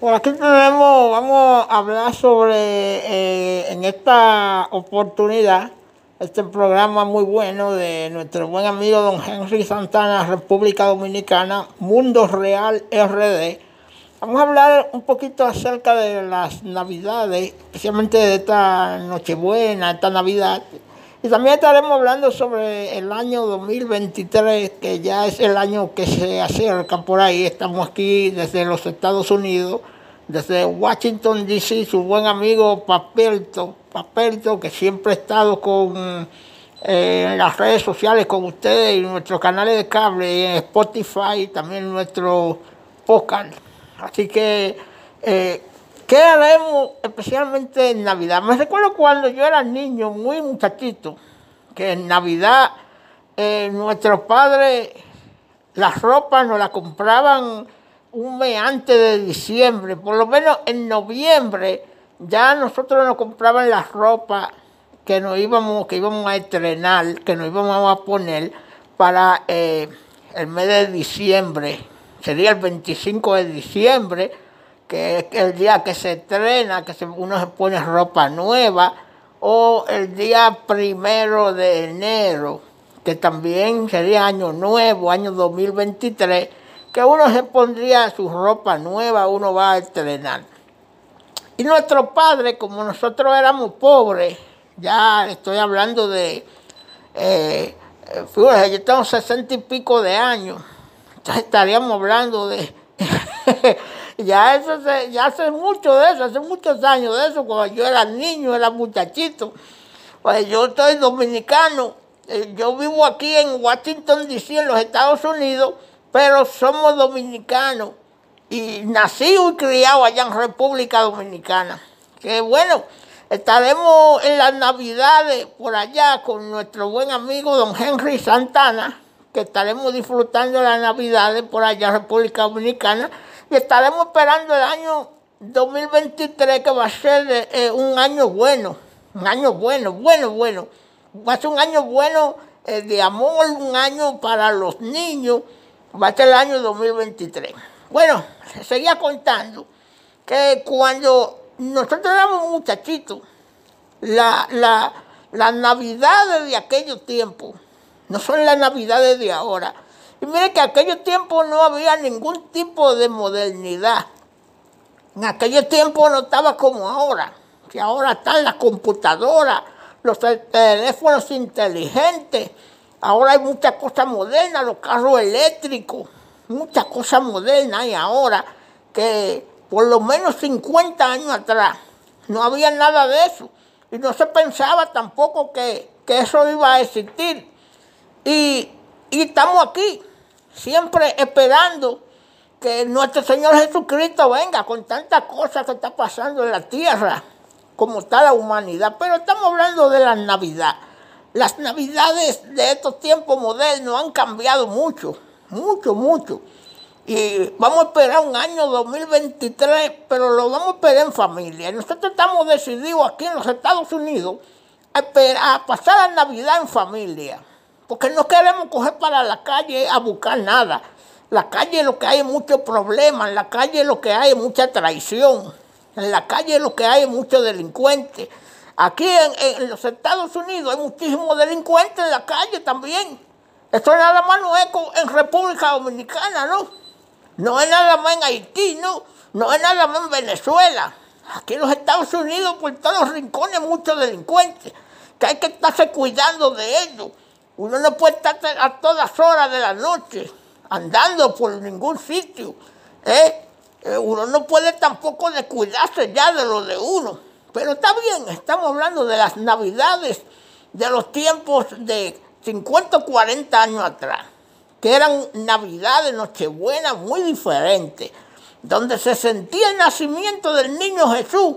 Por aquí tenemos, vamos a hablar sobre, eh, en esta oportunidad, este programa muy bueno de nuestro buen amigo don Henry Santana, República Dominicana, Mundo Real RD. Vamos a hablar un poquito acerca de las Navidades, especialmente de esta Nochebuena, esta Navidad. Y también estaremos hablando sobre el año 2023, que ya es el año que se acerca por ahí. Estamos aquí desde los Estados Unidos, desde Washington, D.C., su buen amigo Papelto, Papelto, que siempre ha estado con, eh, en las redes sociales con ustedes y nuestros canales de cable, y en Spotify, también nuestro podcast. Así que, eh, ¿qué haremos especialmente en Navidad? Me recuerdo cuando yo era niño, muy muchachito, que en Navidad eh, nuestros padres las ropas nos las compraban un mes antes de diciembre, por lo menos en noviembre ya nosotros nos compraban las ropas que nos íbamos, que íbamos a estrenar, que nos íbamos a poner para eh, el mes de diciembre. Sería el 25 de diciembre, que es el día que se estrena, que uno se pone ropa nueva, o el día primero de enero, que también sería año nuevo, año 2023, que uno se pondría su ropa nueva, uno va a estrenar. Y nuestro padre, como nosotros éramos pobres, ya estoy hablando de, eh, fíjate, yo tengo sesenta y pico de años, estaríamos hablando de... ya eso ya hace mucho de eso, hace muchos años de eso, cuando yo era niño, era muchachito. Pues yo soy dominicano, eh, yo vivo aquí en Washington DC, en los Estados Unidos, pero somos dominicanos y nacido y criado allá en República Dominicana. Que bueno, estaremos en las Navidades por allá con nuestro buen amigo don Henry Santana que estaremos disfrutando las Navidades por allá en República Dominicana y estaremos esperando el año 2023 que va a ser eh, un año bueno, un año bueno, bueno, bueno. Va a ser un año bueno eh, de amor, un año para los niños, va a ser el año 2023. Bueno, seguía contando que cuando nosotros éramos muchachitos, la, la, las navidades de aquellos tiempos, no son las navidades de ahora. Y mire que en aquellos tiempos no había ningún tipo de modernidad. En aquellos tiempos no estaba como ahora, que ahora están las computadoras, los teléfonos inteligentes, ahora hay muchas cosas modernas, los carros eléctricos, muchas cosas modernas y ahora que por lo menos 50 años atrás no había nada de eso. Y no se pensaba tampoco que, que eso iba a existir. Y, estamos aquí, siempre esperando que nuestro Señor Jesucristo venga con tantas cosas que está pasando en la tierra, como está la humanidad. Pero estamos hablando de la Navidad. Las Navidades de estos tiempos modernos han cambiado mucho, mucho, mucho. Y vamos a esperar un año 2023, pero lo vamos a esperar en familia. Nosotros estamos decididos aquí en los Estados Unidos a, a pasar la Navidad en familia porque no queremos coger para la calle a buscar nada. La calle lo que hay es muchos problemas, en la calle lo que hay es mucha traición, en la calle lo que hay es muchos delincuentes. Aquí en, los Estados Unidos hay muchísimos delincuentes en la calle también. Esto nada más no es en República Dominicana, ¿no? No es nada más en Haití, ¿no? No es nada más en Venezuela. Aquí en los Estados Unidos, por todos los rincones, muchos delincuentes, que hay que estarse cuidando de ellos. Uno no puede estar a todas horas de la noche andando por ningún sitio. ¿eh? ¿eh? Uno no puede tampoco descuidarse ya de lo de uno. Pero está bien, estamos hablando de las navidades de los tiempos de 50 o 40 años atrás, que eran navidades, nochebuenas muy diferentes, donde se sentía el nacimiento del niño Jesús,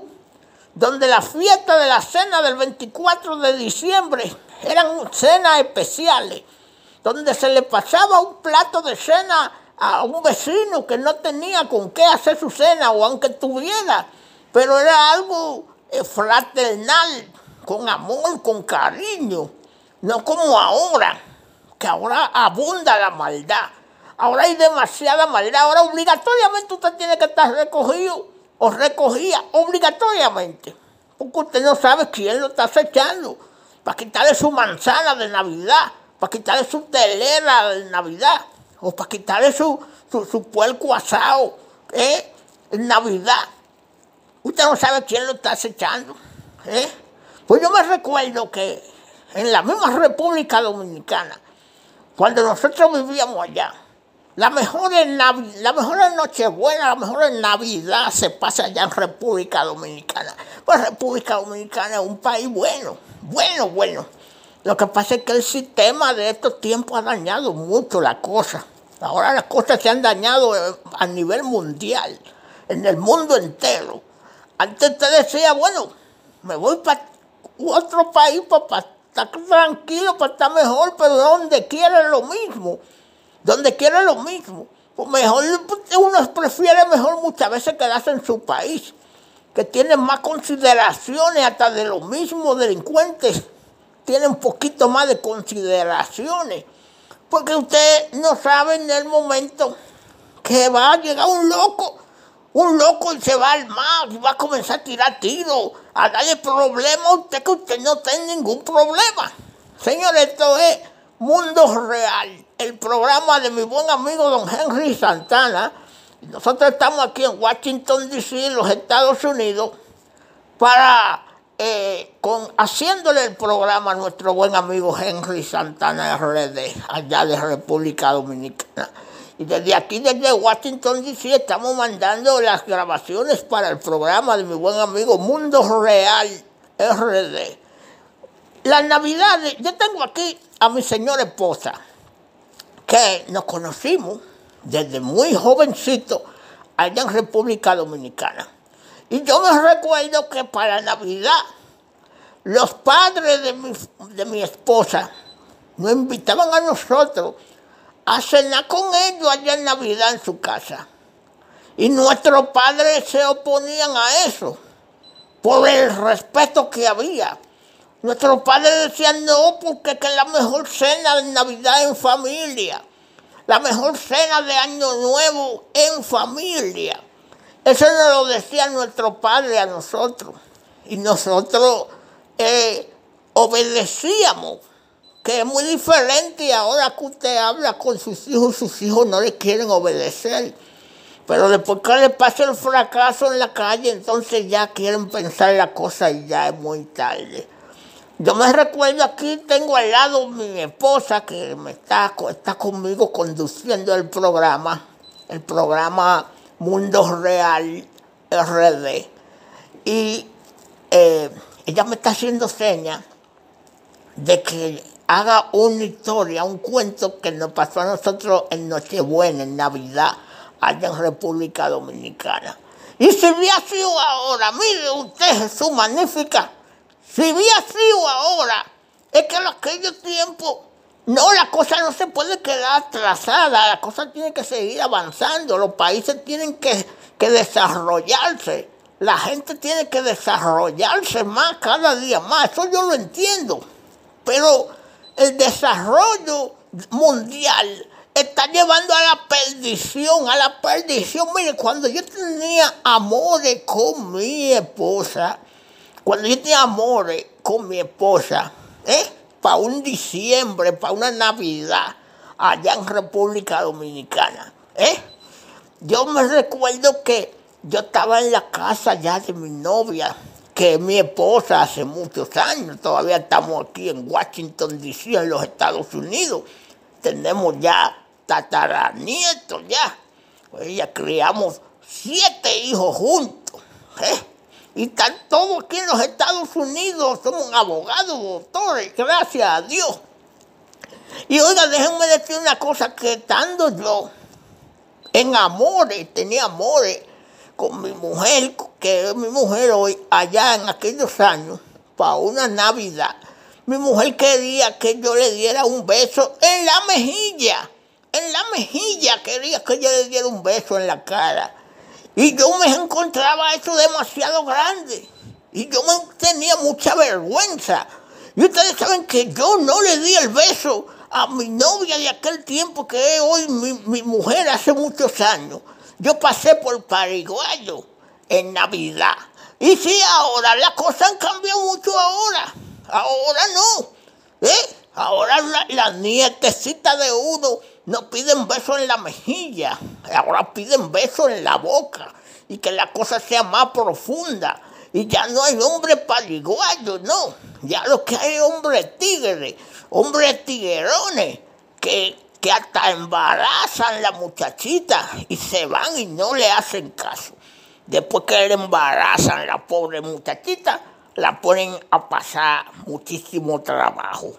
donde la fiesta de la cena del 24 de diciembre eran cenas especiales, donde se le pasaba un plato de cena a un vecino que no tenía con qué hacer su cena o aunque tuviera, pero era algo eh, fraternal, con amor, con cariño, no como ahora, que ahora abunda la maldad. Ahora hay demasiada maldad, ahora obligatoriamente usted tiene que estar recogido o recogía obligatoriamente, porque usted no sabe quién lo está acechando, para quitarle su manzana de Navidad, para quitarle su telera de Navidad, o para quitarle su, su, puerco asado ¿eh? en Navidad. Usted no sabe quién lo está acechando. ¿eh? Pues yo me recuerdo que en la misma República Dominicana, cuando nosotros vivíamos allá, la mejor, la mejor Nochebuena, la mejor Navidad se pasa allá en República Dominicana. Pues República Dominicana es un país bueno, bueno, bueno. Lo que pasa es que el sistema de estos tiempos ha dañado mucho la cosa. Ahora las cosas se han dañado eh, a nivel mundial, en el mundo entero. Antes te decía, bueno, me voy para otro país para estar tranquilo, para estar mejor, pero donde quiera lo mismo. Donde quiera lo mismo. Pues mejor, uno prefiere mejor muchas veces quedarse en su país, que tiene más consideraciones hasta de los mismos delincuentes. Tiene un poquito más de consideraciones. Porque usted no sabe en el momento que va a llegar un loco un loco y se va al mar y va a comenzar a tirar tiros, a darle problemas a usted que usted no tiene ningún problema. Señor, esto es Mundo Real, el programa de mi buen amigo don Henry Santana. Nosotros estamos aquí en Washington, D.C., en los Estados Unidos, para eh, con, haciéndole el programa a nuestro buen amigo Henry Santana RD, allá de República Dominicana. Y desde aquí, desde Washington DC, estamos mandando las grabaciones para el programa de mi buen amigo Mundo Real RD. La Navidad, yo tengo aquí a mi señora esposa, que nos conocimos desde muy jovencito allá en República Dominicana. Y yo me recuerdo que para Navidad los padres de mi, de mi esposa nos invitaban a nosotros a cenar con ellos allá en Navidad en su casa. Y nuestros padres se oponían a eso por el respeto que había. Nuestros padres decían no, porque es la mejor cena de Navidad en familia, la mejor cena de Año Nuevo en familia. Eso nos lo decía nuestro padre a nosotros. Y nosotros eh, obedecíamos que es muy diferente ahora que usted habla con sus hijos, sus hijos no le quieren obedecer. Pero después que le pase el fracaso en la calle, entonces ya quieren pensar la cosa y ya es muy tarde. Yo me recuerdo aquí, tengo al lado mi esposa que me está, está conmigo conduciendo el programa, el programa Mundo Real RD. Y eh, ella me está haciendo señas de que haga una historia, un cuento que nos pasó a nosotros en Nochebuena, en Navidad, allá en República Dominicana. Y si hubiera sido ahora, mire usted Jesús magnífica, si hubiera sido ahora, es que en aquellos tiempos, no, la cosa no se puede quedar atrasada, la cosa tiene que seguir avanzando, los países tienen que, que desarrollarse, la gente tiene que desarrollarse más, cada día más, eso yo lo entiendo, pero el desarrollo mundial está llevando a la perdición, a la perdición. Mire, cuando yo tenía amores con mi esposa, cuando yo tenía amores con mi esposa, ¿eh? para un diciembre, para una Navidad, allá en República Dominicana, ¿eh? yo me recuerdo que yo estaba en la casa ya de mi novia, que mi esposa hace muchos años, todavía estamos aquí en Washington, D.C., en los Estados Unidos, tenemos ya tataranietos ya, pues ella criamos siete hijos juntos, ¿eh? Y están todos aquí en los Estados Unidos, somos abogados, doctores, gracias a Dios. Y oiga, déjenme decir una cosa, que estando yo en amores, tenía amores, con mi mujer, que es mi mujer hoy, allá en aquellos años, para una Navidad, mi mujer quería que yo le diera un beso en la mejilla. En la mejilla quería que yo le diera un beso en la cara. Y yo me encontraba eso demasiado grande. Y yo me tenía mucha vergüenza. Y ustedes saben que yo no le di el beso a mi novia de aquel tiempo que es hoy mi, mi mujer hace muchos años. Yo pasé por Paraguayo en Navidad. Y sí, ahora las cosas han cambiado mucho ahora. Ahora no. ¿eh? Ahora las nietecitas de uno no piden besos en la mejilla. Ahora piden besos en la boca. Y que la cosa sea más profunda. Y ya no hay hombre paliguayo, no. Ya lo que hay es hombre tigre, hombres tiguerones, que, que hasta embarazan la muchachita y se van y no le hacen caso. Después que le embarazan la pobre muchachita, la ponen a pasar muchísimo trabajo.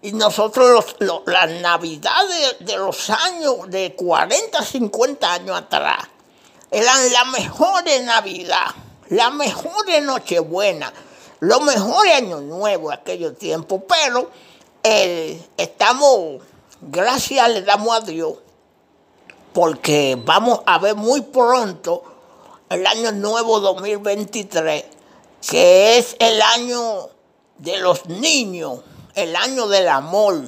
Y nosotros los, las navidades de los años de 40, 50 años atrás eran la mejor Navidad, la mejor Nochebuena, lo mejor Año Nuevo aquellos tiempos. Pero estamos, gracias le damos a Dios, porque vamos a ver muy pronto el año nuevo 2023, que es el año de los niños, el año del amor,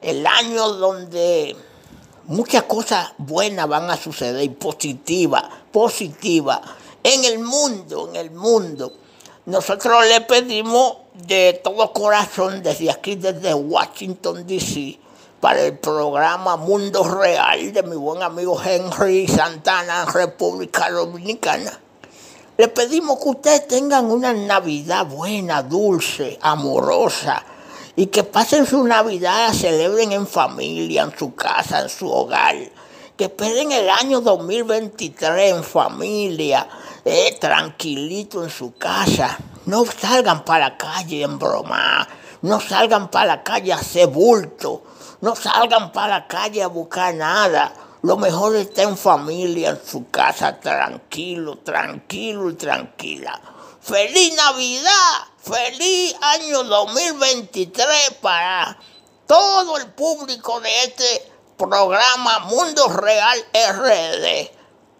el año donde muchas cosas buenas van a suceder, positivas, positivas, en el mundo, en el mundo. Nosotros le pedimos de todo corazón desde aquí, desde Washington, D.C., para el programa Mundo Real de mi buen amigo Henry Santana, República Dominicana. Le pedimos que ustedes tengan una Navidad buena, dulce, amorosa, y que pasen su Navidad, celebren en familia, en su casa, en su hogar. Que esperen el año 2023 en familia, eh, tranquilito en su casa. No salgan para la calle en broma, no salgan para la calle a hacer bulto no salgan para la calle a buscar nada. Lo mejor está en familia, en su casa, tranquilo, tranquilo y tranquila. Feliz Navidad, feliz año 2023 para todo el público de este programa Mundo Real RD.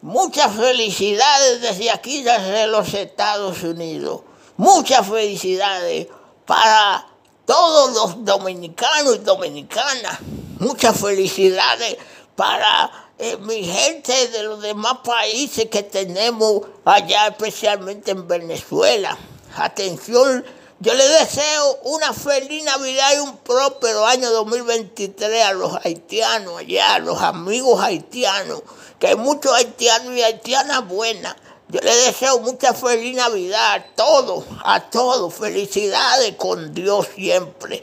Muchas felicidades desde aquí, desde los Estados Unidos. Muchas felicidades para todos los dominicanos y dominicanas. Muchas felicidades para eh, mi gente de los demás países que tenemos allá, especialmente en Venezuela. Atención, yo les deseo una feliz Navidad y un próspero año 2023 a los haitianos allá, a los amigos haitianos, que hay muchos haitianos y haitianas buenas yo le deseo mucha feliz Navidad a todos, a todos. Felicidades con Dios siempre.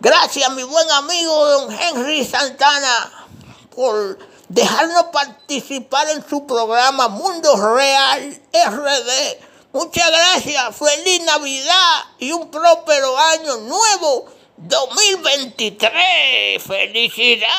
Gracias, mi buen amigo don Henry Santana, por dejarnos participar en su programa Mundo Real RD. Muchas gracias, feliz Navidad y un próspero año nuevo 2023. ¡Felicidades!